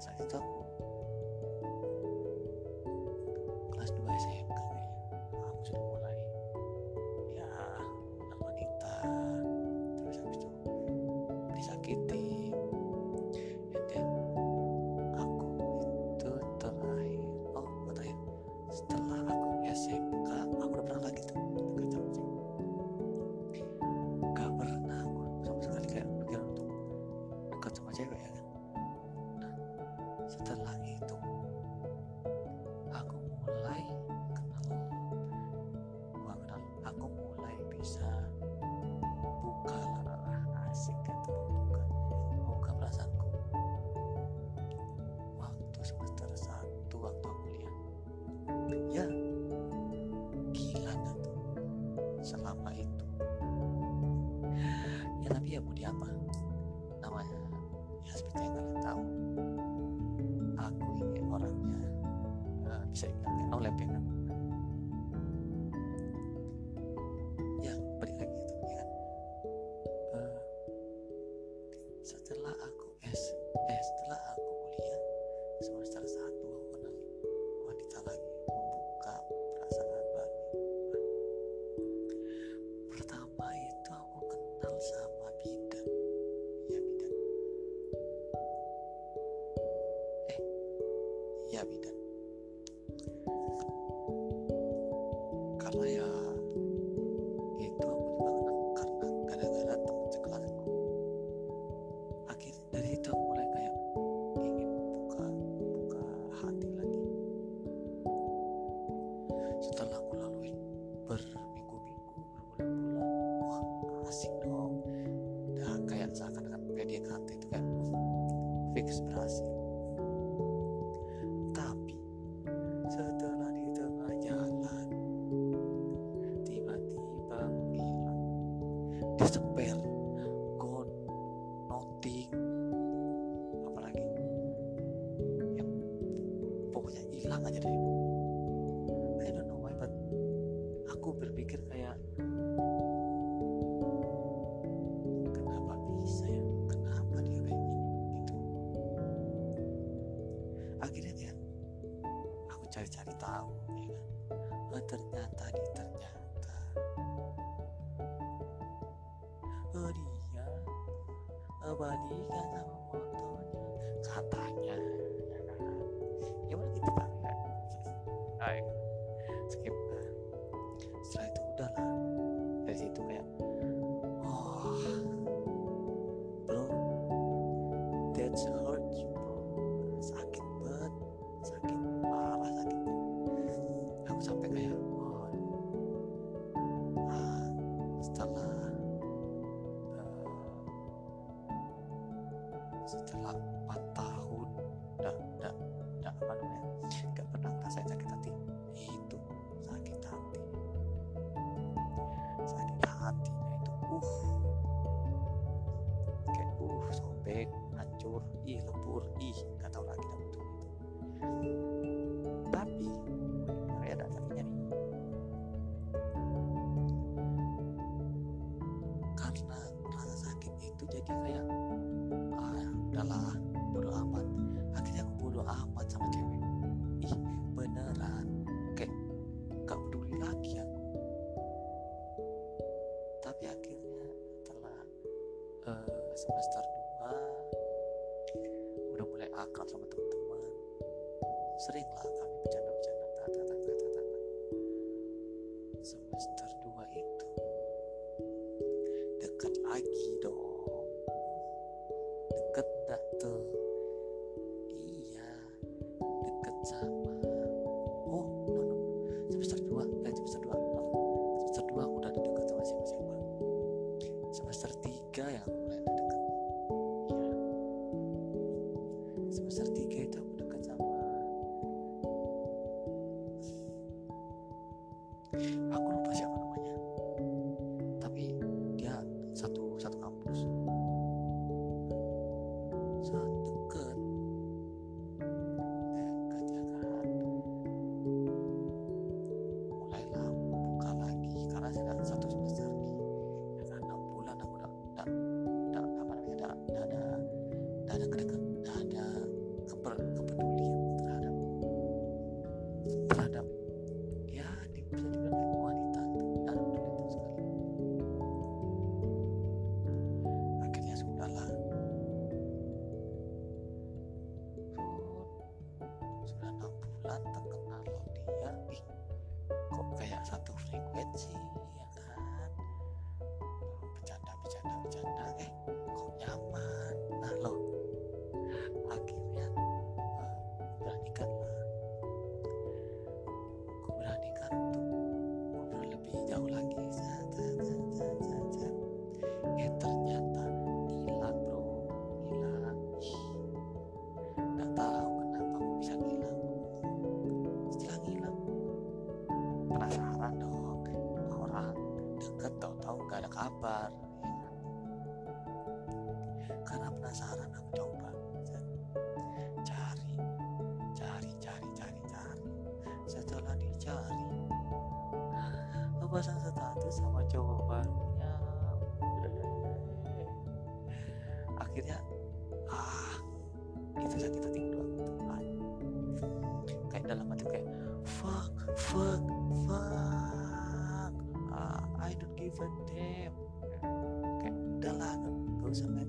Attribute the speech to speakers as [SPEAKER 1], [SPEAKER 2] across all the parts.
[SPEAKER 1] Sẽ aku kenal This jadi kayak ah, adalah. sama cowok barunya akhirnya ah gitu sakit hati gue kayak dalam hati kayak fuck fuck fuck. Uh, I don't give a damn. Kayak udahlah gak usah main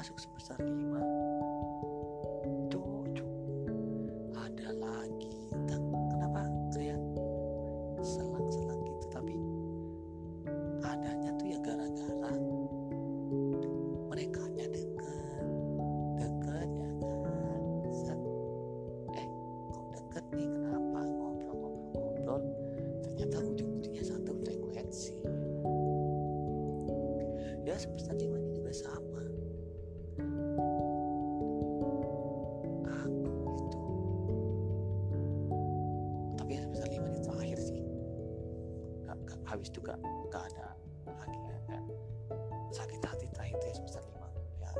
[SPEAKER 1] 하셨습니다. habis juga gak, ada lagi ya kan? Sakit hati terakhir itu ya semester lima ya.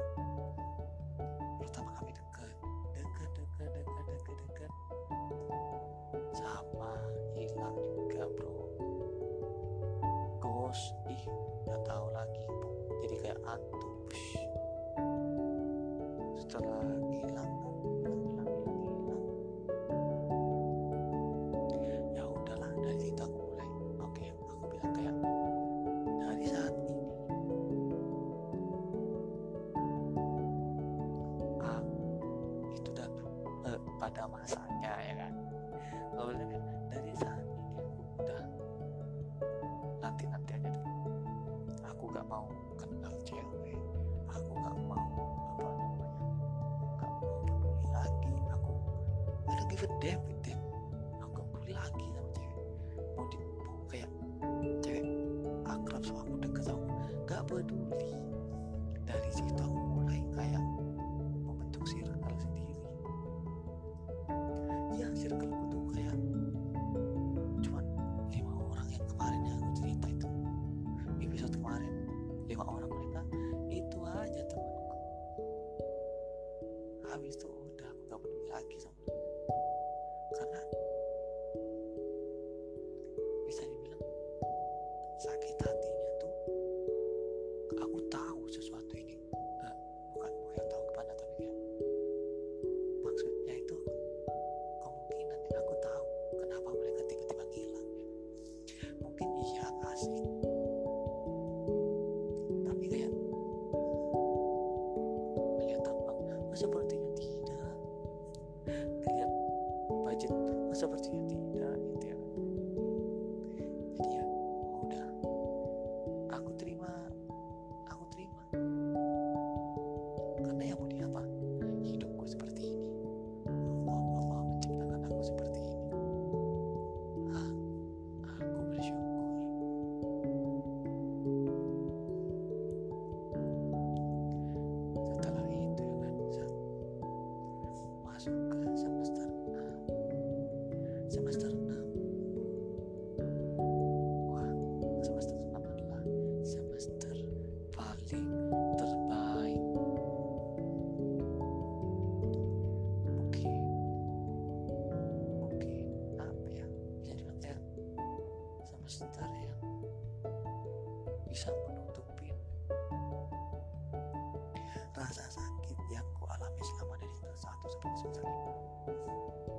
[SPEAKER 1] Pertama kami dekat dekat dekat dekat dekat dekat sama hilang juga bro. Ghost ih nggak tahu lagi jadi kayak antus setelah the devil. Semester 1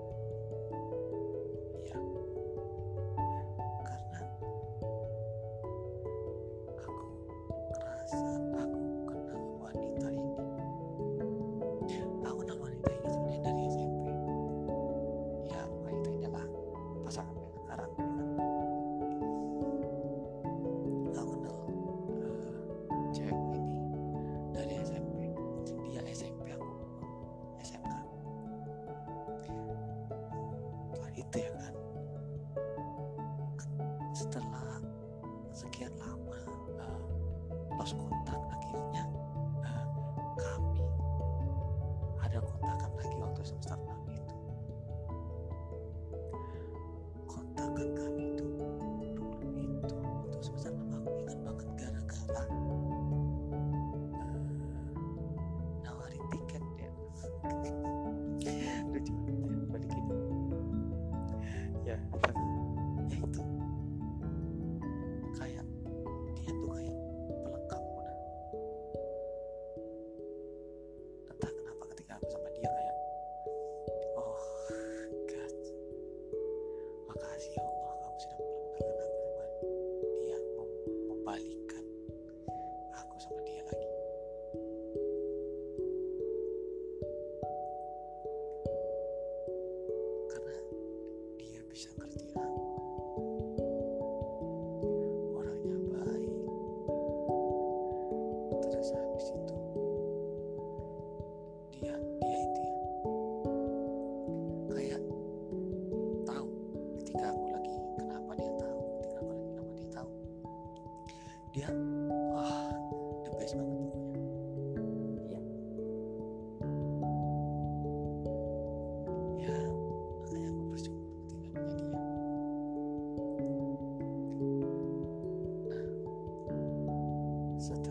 [SPEAKER 1] So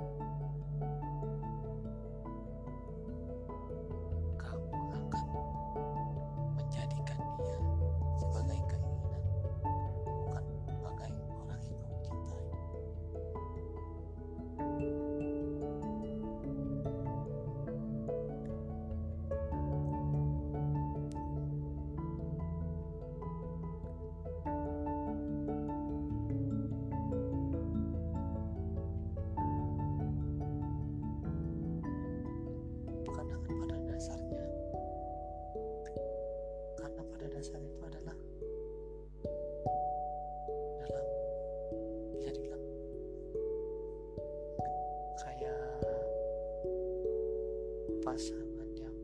[SPEAKER 1] pasangan yang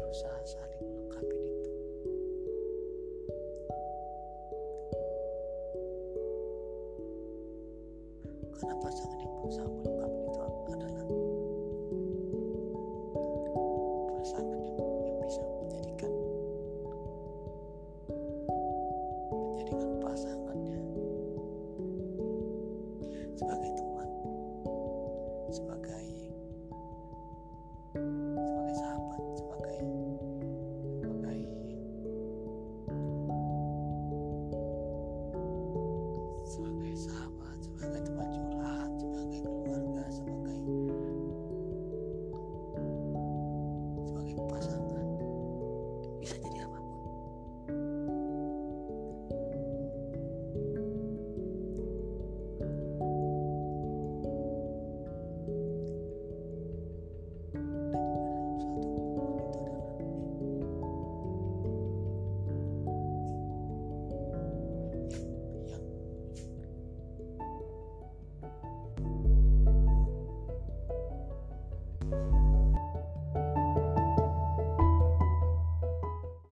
[SPEAKER 1] berusaha